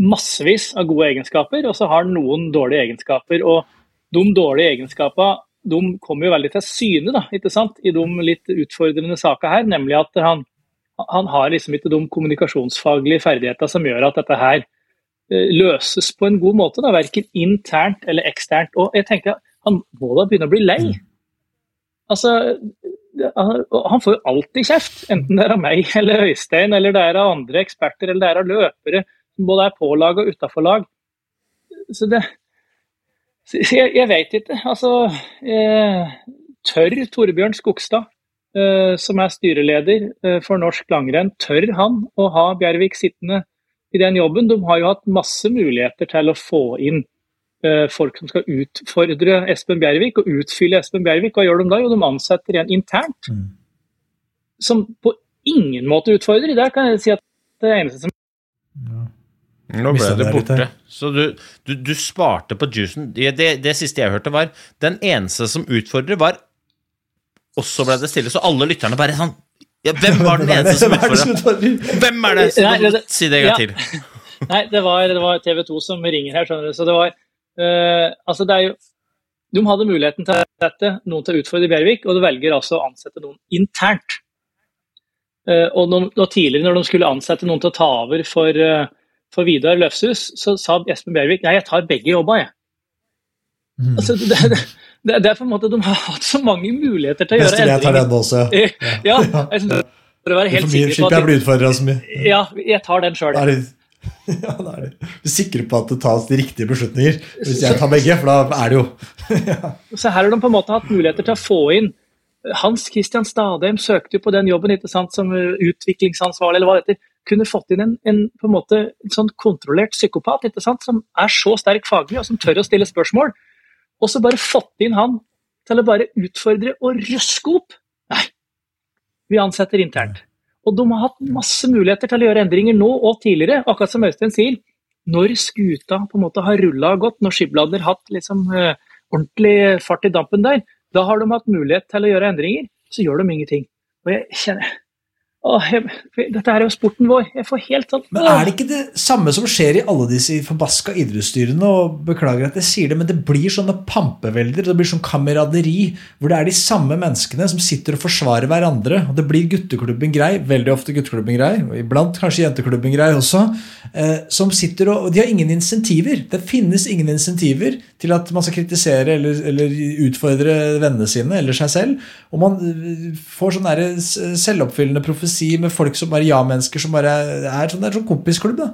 massevis av gode egenskaper, og så har han noen dårlige egenskaper. og De dårlige egenskapene de kommer jo veldig til syne da, ikke sant? i de litt utfordrende sakene her. Nemlig at han, han har liksom ikke de kommunikasjonsfaglige ferdighetene som gjør at dette her eh, løses på en god måte. da, Verken internt eller eksternt. Og jeg tenker Han må da begynne å bli lei. Altså, han han får jo alltid kjeft, enten det er av meg eller Øystein, eller det er av andre eksperter, eller det er av løpere som både er på lag og utafor lag. Så det så jeg, jeg vet ikke. Altså eh, Tør Torbjørn Skogstad, eh, som er styreleder eh, for norsk langrenn, tør han å ha Bjervik sittende i den jobben? De har jo hatt masse muligheter til å få inn eh, folk som skal utfordre Espen Bjervik og utfylle Espen Bjervik. Hva gjør de da? Jo, de ansetter en internt som på ingen måte utfordrer. Der kan jeg si at det eneste som Nå ble det borte. Så du, du, du sparte på juicen. Det, det, det siste jeg hørte, var den eneste som utfordrer, var Og så ble det stille, så alle lytterne bare sånn ja, Hvem var den eneste som som utfordra? utfordrer? Hvem er det? Det- si det en gang til. Nei, det var, det var TV 2 som ringer her, skjønner du. Så det var uh, Altså, det er jo De hadde muligheten til å sette noen til å utfordre Bjervik, og de velger altså å ansette noen internt. Uh, og, de, og tidligere, når de skulle ansette noen til å ta over for, eh, for Vidar Løfshus, så sa Espen Bjervik nei, jeg tar begge jobba, jeg. Mm. Altså, det, det, det, det er på en måte De har hatt så mange muligheter til å Best gjøre jeg tar den også. Ja, Ja, jeg synes, for å være helt sikker på at... jeg blir utfordra så mye. Ja, jeg tar den sjøl. Ja, da er det. Du sikker på at det tas de riktige beslutninger hvis jeg tar begge, for da er det jo Så her har de på en måte hatt muligheter til å få inn Hans Christian Stadheim søkte jo på den jobben ikke sant, som uh, utviklingsansvarlig, eller hva det heter. Kunne fått inn en, en, på en måte, en sånn kontrollert psykopat ikke sant, som er så sterk faglig, og som tør å stille spørsmål. Og så bare fått inn han til å bare utfordre og røske opp. Nei, vi ansetter internt. Og de har hatt masse muligheter til å gjøre endringer nå og tidligere, akkurat som Øystein sier. Når skuta på en måte har rulla godt, når Skibladner har hatt liksom, eh, ordentlig fart i dampen der, da har de hatt mulighet til å gjøre endringer, så gjør de ingenting. Og jeg kjenner Åh, Dette er jo sporten vår. Jeg får helt sånn Men er det ikke det samme som skjer i alle disse forbaska idrettsstyrene? og Beklager at jeg sier det, men det blir sånne pampevelder, det blir sånn kameraderi, hvor det er de samme menneskene som sitter og forsvarer hverandre. og Det blir gutteklubben grei, veldig ofte gutteklubben grei, og iblant kanskje jenteklubben grei også, eh, som sitter og De har ingen insentiver. Det finnes ingen insentiver til at man skal kritisere eller, eller utfordre vennene sine eller seg selv. Og man eh, får sånn selvoppfyllende profesi med folk som bare ja-mennesker, som bare er sånn, det er sånn kompisklubb. da.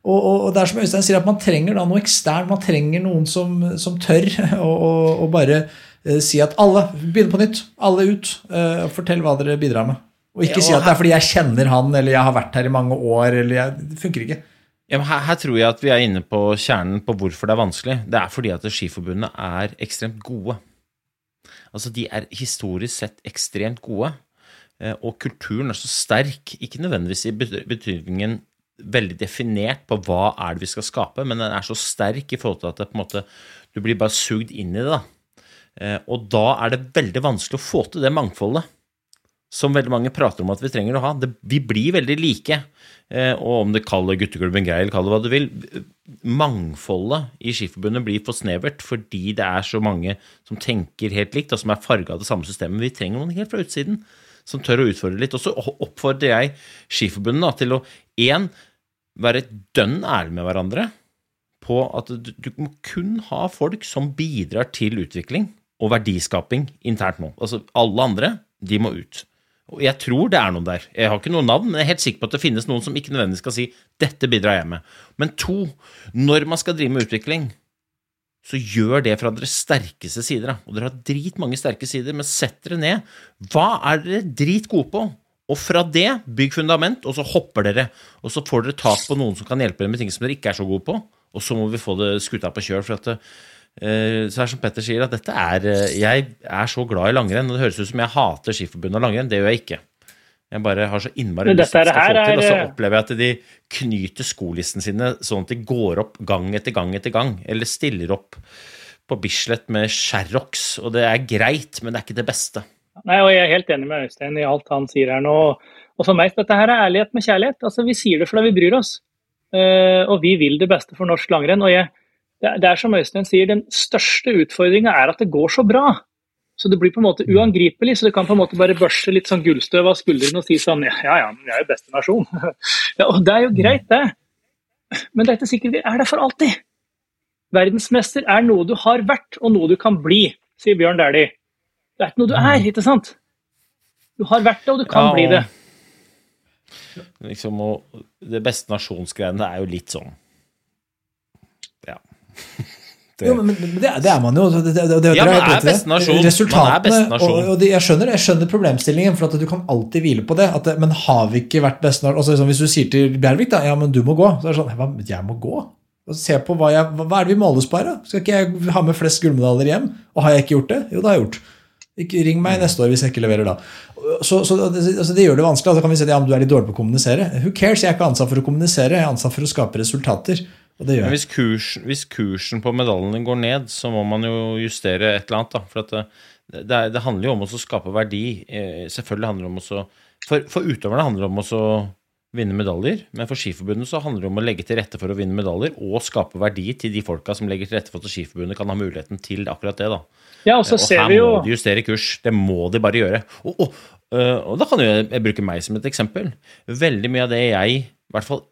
Og, og, og det er som Øystein sier, at man trenger da noe ekstern. Man trenger noen som, som tør å bare eh, si at alle begynner på nytt. Alle ut. Uh, fortell hva dere bidrar med. Og ikke Ja, si at det er fordi jeg kjenner han, eller jeg har vært her i mange år. eller jeg, Det funker ikke. Ja, her, her tror jeg at vi er inne på kjernen på hvorfor det er vanskelig. Det er fordi at Skiforbundene er ekstremt gode. Altså, de er historisk sett ekstremt gode, eh, og kulturen er så sterk, ikke nødvendigvis i betydningen veldig definert på hva er det vi skal skape, men den er så sterk i forhold til at det måte, du blir bare sugd inn i det. da. Eh, og da er det veldig vanskelig å få til det mangfoldet som veldig mange prater om at vi trenger å ha. Det, vi blir veldig like. Eh, og om det kaller gutteklubben grei, eller kall det hva du vil. Mangfoldet i Skiforbundet blir for snevert fordi det er så mange som tenker helt likt, og som er farga av det samme systemet. Vi trenger noen helt fra utsiden som tør å utfordre litt. Og så oppfordrer jeg Skiforbundet til å én være dønn ærlig med hverandre på at du, du må kun ha folk som bidrar til utvikling og verdiskaping internt nå. Altså alle andre, de må ut. Jeg tror det er noen der. Jeg har ikke noe navn, men jeg er helt sikker på at det finnes noen som ikke nødvendigvis skal si 'dette bidrar jeg med'. Men to, når man skal drive med utvikling, så gjør det fra deres sterkeste sider. Og dere har dritmange sterke sider, men sett dere ned. Hva er dere dritgode på? Og fra det, bygg fundament, og så hopper dere. Og så får dere tak på noen som kan hjelpe dere med ting som dere ikke er så gode på. Og så må vi få det skuta på kjøl. for at eh, så er som Petter sier, at dette er eh, Jeg er så glad i langrenn, og det høres ut som jeg hater Skiforbundet og langrenn. Det gjør jeg ikke. Jeg bare har så innmari lyst til å få til, og så opplever jeg at de knyter skolisten sine sånn at de går opp gang etter gang etter gang, eller stiller opp på Bislett med Sherrox, og det er greit, men det er ikke det beste. Nei, og Jeg er helt enig med Øystein i alt han sier her nå. Og for meg, dette her er ærlighet med kjærlighet. Altså, Vi sier det fordi vi bryr oss. Uh, og vi vil det beste for norsk langrenn. og jeg, det, er som Øystein sier, Den største utfordringa er at det går så bra. Så det blir på en måte uangripelig. Så du kan på en måte bare børste litt sånn gullstøv av skuldrene og si sånn Ja, ja, jeg er jo beste nasjon. ja, og det er jo greit, det. Men det er sikkert er det for alltid. Verdensmester er noe du har vært, og noe du kan bli, sier Bjørn Dæhlie. Det er ikke noe du er, ikke sant? Du har vært det, og du kan ja, bli det. Liksom, og det beste nasjonsgreiene er jo litt sånn Ja. Jo, men, men det, det, er man jo. Det, det, ja, man er best nasjon. Man er beste nasjon. Og, og jeg, skjønner, jeg, skjønner, problemstillingen, for at du kan alltid hvile på det. At, men har vi ikke vært beste nasjon altså, liksom, Hvis du sier til Bjervik da, ja, men du må gå, så er det sånn Jeg må gå? Og se på hva, jeg, hva er det vi måles på her, da? Skal ikke jeg ha med flest gullmedaljer hjem? Og har jeg ikke gjort det? Jo, det har jeg gjort. Ikke ring meg neste år hvis jeg ikke leverer da. Så, så altså, Det gjør det vanskelig. Altså kan vi si at ja, du er litt dårlig på å kommunisere. Who cares? Jeg er ikke ansatt for å kommunisere, jeg er ansatt for å skape resultater. Men hvis, kursen, hvis, kursen på medaljene går ned, så må man jo justere et eller annet. Da. For det, det, det, handler jo om å skape verdi. Eh, selvfølgelig handler det om å For, for utøverne handler det om å vinne medaljer, men for Skiforbundet så handler det om å legge til rette for å vinne medaljer og skape verdi til de folka som legger til rette for at Skiforbundet kan ha muligheten til akkurat det. da. Ja, Og så og ser vi jo... må de justere kurs. Det må de bare gjøre. Og, og, og da kan jeg, jeg bruke meg som et eksempel. Veldig mye av det jeg i hvert fall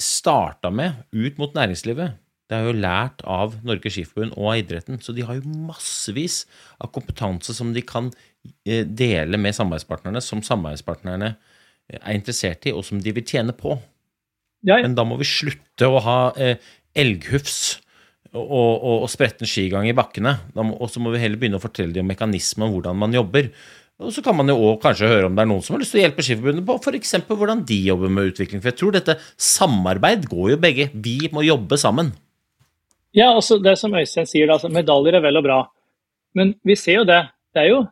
starta med ut mot næringslivet, det er jo lært av Norges Skiforbund og av idretten. Så de har jo massevis av kompetanse som de kan eh, dele med samarbeidspartnerne, som samarbeidspartnerne eh, er interessert i, og som de vil tjene på. Ja, ja. Men da må vi slutte å ha eh, elghufs og, og, og spretten skigang i bakkene. Og så må vi heller begynne å fortelle dem om mekanismen hvordan man jobber. Og så kan man jo også kanskje høre om det er noen som har lyst til å hjelpe Skiforbundet på f.eks. hvordan de jobber med utvikling. For jeg tror dette samarbeid går jo begge. Vi må jobbe sammen. Ja, altså det som Øystein sier, altså, medaljer er vel og bra. Men vi ser jo det. Det er jo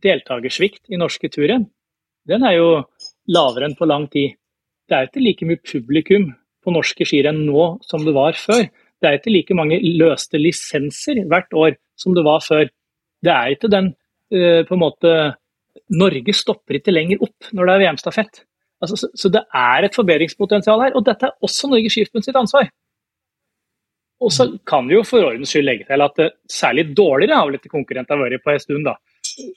deltakersvikt i norske turrenn. Den er jo lavere enn på lang tid. Det er ikke like mye publikum på norske skirenn nå som det var før. Det er ikke like mange løste lisenser hvert år som det var før. Det er ikke den uh, på en måte Norge stopper ikke lenger opp når det er VM-stafett. Altså, så, så, det er et forbedringspotensial her, og dette er også Norges Skiforbund sitt ansvar. Og så kan vi jo for ordens skyld legge til at det, særlig dårligere har vel ikke konkurrenter vært på en stund. da.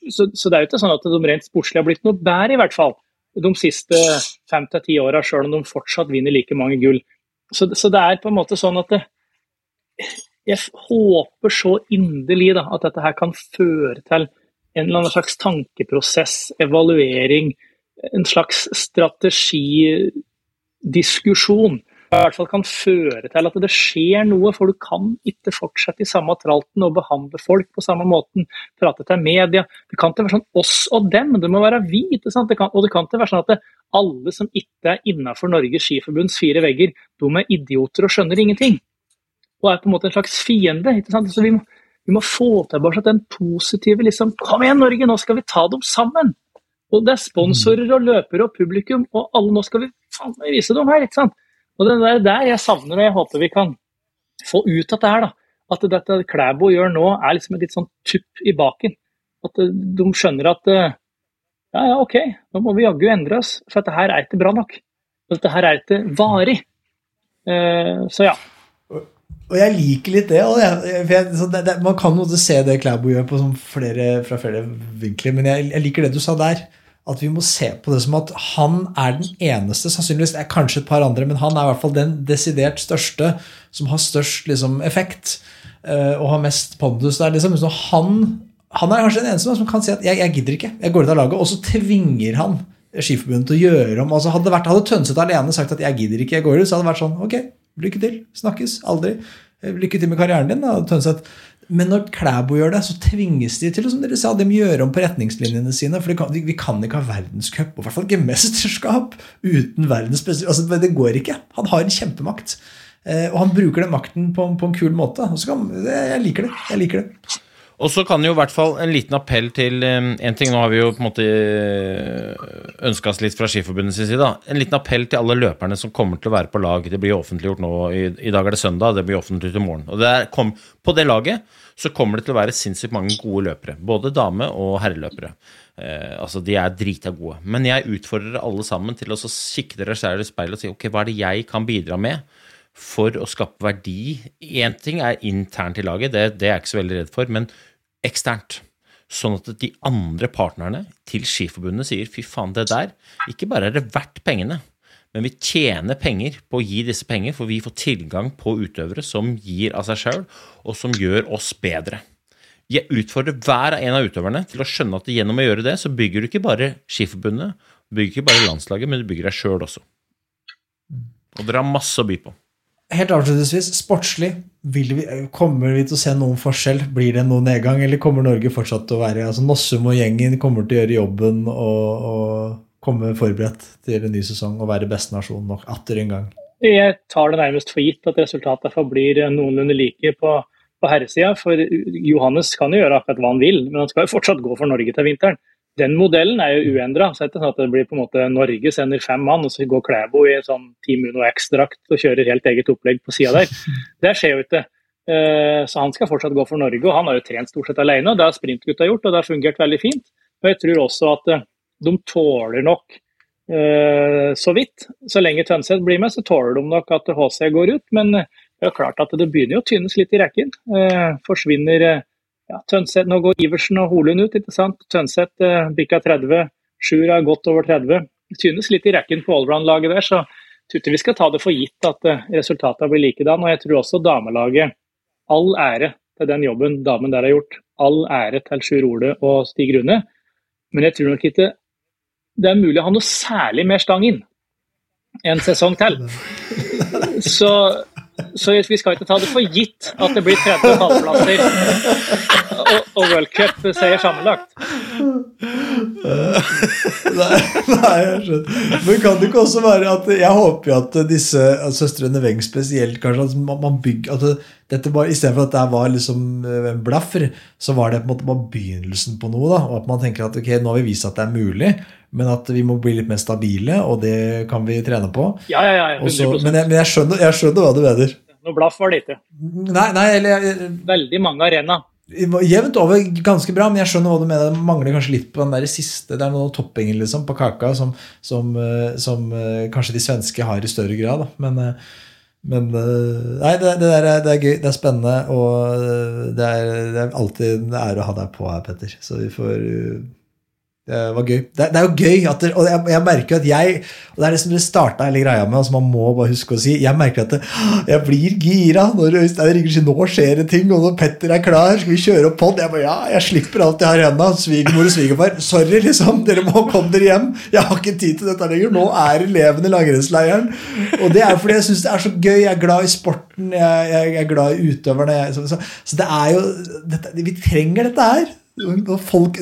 Så, så, det er jo ikke sånn at de rent sportslig har blitt noe bedre, i hvert fall. De siste fem til ti åra, sjøl om de fortsatt vinner like mange gull. Så, så, det er på en måte sånn at det, Jeg håper så inderlig da, at dette her kan føre til en eller annen slags tankeprosess, evaluering, en slags strategidiskusjon. I hvert fall kan føre til at det skjer noe, for du kan ikke fortsette i samme tralten og behandle folk på samme måten, prate til media. Det kan ikke være sånn oss og dem, det må være vi. ikke sant? Det kan, og det kan ikke være sånn at alle som ikke er innenfor Norges Skiforbunds fire vegger, de er idioter og skjønner ingenting. Og er på en måte en slags fiende. ikke sant? Så vi må, vi må få tilbake den positive liksom, Kom igjen, Norge, nå skal vi ta dem sammen! Og det er sponsorer og løpere og publikum, og alle nå skal vi faen vise dem her. ikke sant? Og det er der jeg savner, og jeg håper vi kan få ut dette her. da. At dette Klæbo gjør nå, er liksom et litt sånn tupp i baken. At eh, de skjønner at eh, ja, ja, OK, nå må vi jaggu endre oss, for dette her er ikke bra nok. Dette her er ikke varig. Eh, så ja. Og jeg liker litt det. Jeg, jeg, det, det man kan jo se det Klæbo gjør på sånn flere, fra flere vinkler, men jeg, jeg liker det du sa der. At vi må se på det som at han er den eneste, sannsynligvis er kanskje et par andre, men han er i hvert fall den desidert største som har størst liksom, effekt uh, og har mest pondus der. Liksom. Så han, han er kanskje den eneste som kan si at jeg, jeg gidder ikke, jeg går ut av laget. Og så tvinger han Skiforbundet til å gjøre om. altså Hadde, vært, hadde Tønseth alene sagt at jeg gidder ikke, jeg går ut, så hadde det vært sånn ok, lykke til, snakkes, aldri. Lykke til med karrieren din, da. Men når Klæbo gjør det, så tvinges de til som dere sa, de gjør om på retningslinjene sine. For kan, vi kan ikke ha verdenscup, og i hvert fall ikke mesterskap, uten verdens beste altså, Det går ikke. Han har en kjempemakt. Eh, og han bruker den makten på, på en kul måte. Kan, jeg liker det. Jeg liker det. Og så kan jo i hvert fall en liten appell til En ting, nå har vi jo på en måte ønska oss litt fra Skiforbundets side. Da. En liten appell til alle løperne som kommer til å være på lag. Det blir offentliggjort nå. I, i dag er det søndag, det blir offentliggjort i morgen. Og det er, kom, på det laget så kommer det til å være sinnssykt mange gode løpere. Både dame- og herreløpere. Eh, altså, De er drita gode. Men jeg utfordrer alle sammen til å kikke dere selv i speilet og si ok, hva er det jeg kan bidra med for å skape verdi? Én ting er internt i laget, det, det er jeg ikke så veldig redd for. men eksternt. Sånn at de andre partnerne til Skiforbundet sier fy faen, det der Ikke bare er det verdt pengene, men vi tjener penger på å gi disse penger, for vi får tilgang på utøvere som gir av seg sjøl, og som gjør oss bedre. Jeg utfordrer hver en av utøverne til å skjønne at gjennom å gjøre det, så bygger du ikke bare Skiforbundet, du bygger ikke bare landslaget, men du bygger deg sjøl også. Og dere har masse å by på. Helt avslutningsvis, sportslig, vi, kommer vi til å se noen forskjell? Blir det noen nedgang, eller kommer Norge fortsatt til å være altså Nossum og gjengen kommer til å gjøre jobben og, og komme forberedt til en ny sesong og være beste nasjon nok atter en gang? Jeg tar det nærmest for gitt at resultatet forblir noenlunde like på, på herresida. For Johannes kan jo gjøre akkurat hva han vil, men han skal jo fortsatt gå for Norge til vinteren. Den modellen er jo uendra. Sånn at det blir på en måte Norge sender fem mann, og så går Klæbo i sånn Team Uno X-drakt og kjører helt eget opplegg på sida der. Det skjer jo ikke. Eh, så han skal fortsatt gå for Norge, og han har jo trent stort sett alene. og Det har sprintgutta gjort, og det har fungert veldig fint. Og jeg tror også at eh, de tåler nok eh, så vidt. Så lenge Tønseth blir med, så tåler de nok at HC går ut. Men det er jo klart at det begynner jo å tynnes litt i rekken. Forsvinner ja, Tønseth, Nå går Iversen og Holund ut, ikke sant. Tønseth eh, bikka 30, Sjur er godt over 30. Det synes litt i rekken på allround-laget der, så jeg tror vi skal ta det for gitt at eh, resultatene blir likedan. Og jeg tror også damelaget All ære til den jobben damen der har gjort. All ære til Sjur Ole og Stig Rune. Men jeg tror nok ikke det er mulig å ha noe særlig mer stang inn en sesong til. Så så vi skal ikke ta det for gitt at det blir 30 pallplasser og, og worldcup-seier sammenlagt. Nei, nei, jeg skjønner. Men kan det ikke også være at Jeg håper jo at disse at søstrene Weng spesielt kanskje, at man bygger at dette var, Istedenfor at det var liksom eh, en blaffer, så var det på en måte bare begynnelsen på noe. da, og At man tenker at ok, nå har vi vist at det er mulig, men at vi må bli litt mer stabile, og det kan vi trene på. Ja, ja, ja, 100%. Også, men, jeg, men jeg, skjønner, jeg, skjønner, hva du mener. Noe blaff var det ikke. Nei, nei, eller, Veldig mange arenaer. Jevnt over ganske bra, men jeg skjønner hva du mener. Det mangler kanskje litt på den der siste. Det er noen toppinger liksom, på kaka som, som, eh, som, eh, kanskje de svenske har i større grad. Da. Men, eh, men nei, det, det, er, det, er, gøy, det er spennende, og det er, det er alltid en ære å ha deg på her, Petter. Så vi får det var gøy. Det, det er jo gøy, det, og jeg, jeg, merker at jeg og Det er det som det starta hele greia med, altså man må bare huske å si. Jeg merker at det, jeg blir gira når Øystein ringer og sier 'nå skjer det ting', og når Petter er klar, skal vi kjøre opp pod? Jeg bare ja, jeg slipper alt jeg har i henda. Svigermor og svigerfar. Sorry, liksom. Dere må komme dere hjem. Jeg har ikke tid til dette lenger. Nå er elevene i langrennsleiren. Og det er fordi jeg syns det er så gøy. Jeg er glad i sporten, jeg, jeg, er glad i utøverne. Så, så, så, det er jo dette, Vi trenger dette her. Folk,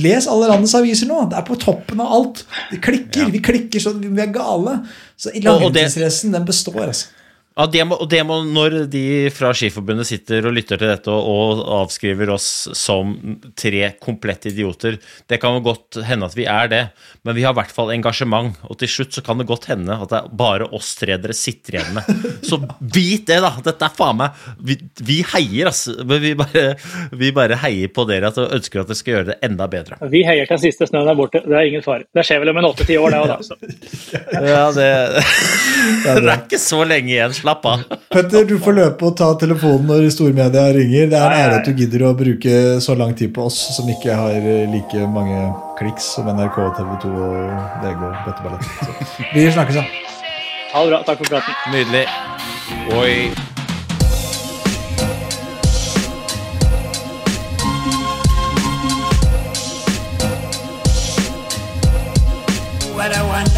les alle landets aviser nå! Det er på toppen av alt. Det klikker. Ja. Vi klikker sånn, vi er gale. Så langrennsracen, den består, altså. Ja, det må, det må, når de fra Skiforbundet sitter og lytter til dette og, og avskriver oss som tre komplette idioter, det kan jo godt hende at vi er det, men vi har i hvert fall engasjement. Og til slutt så kan det godt hende at det er bare oss tre dere sitter igjen med. Så vit det, da! Dette er faen meg Vi, vi heier, altså. Vi bare, vi bare heier på dere og ønsker at dere skal gjøre det enda bedre. Vi heier til den siste snøen er borte. Det er ingen fare. Det skjer vel om en åtte-ti år, det òg, da. Så. Ja, det, det er ikke så lenge igjen. Slapp av. Petter, du får løpe og ta telefonen når stormedia ringer. Det er en ære at du gidder å bruke så lang tid på oss som ikke har like mange kliks som NRK, TV 2 og VG og Bøtteballett. Vi snakkes, da. Ha det bra. Takk for praten. Nydelig. Oi. What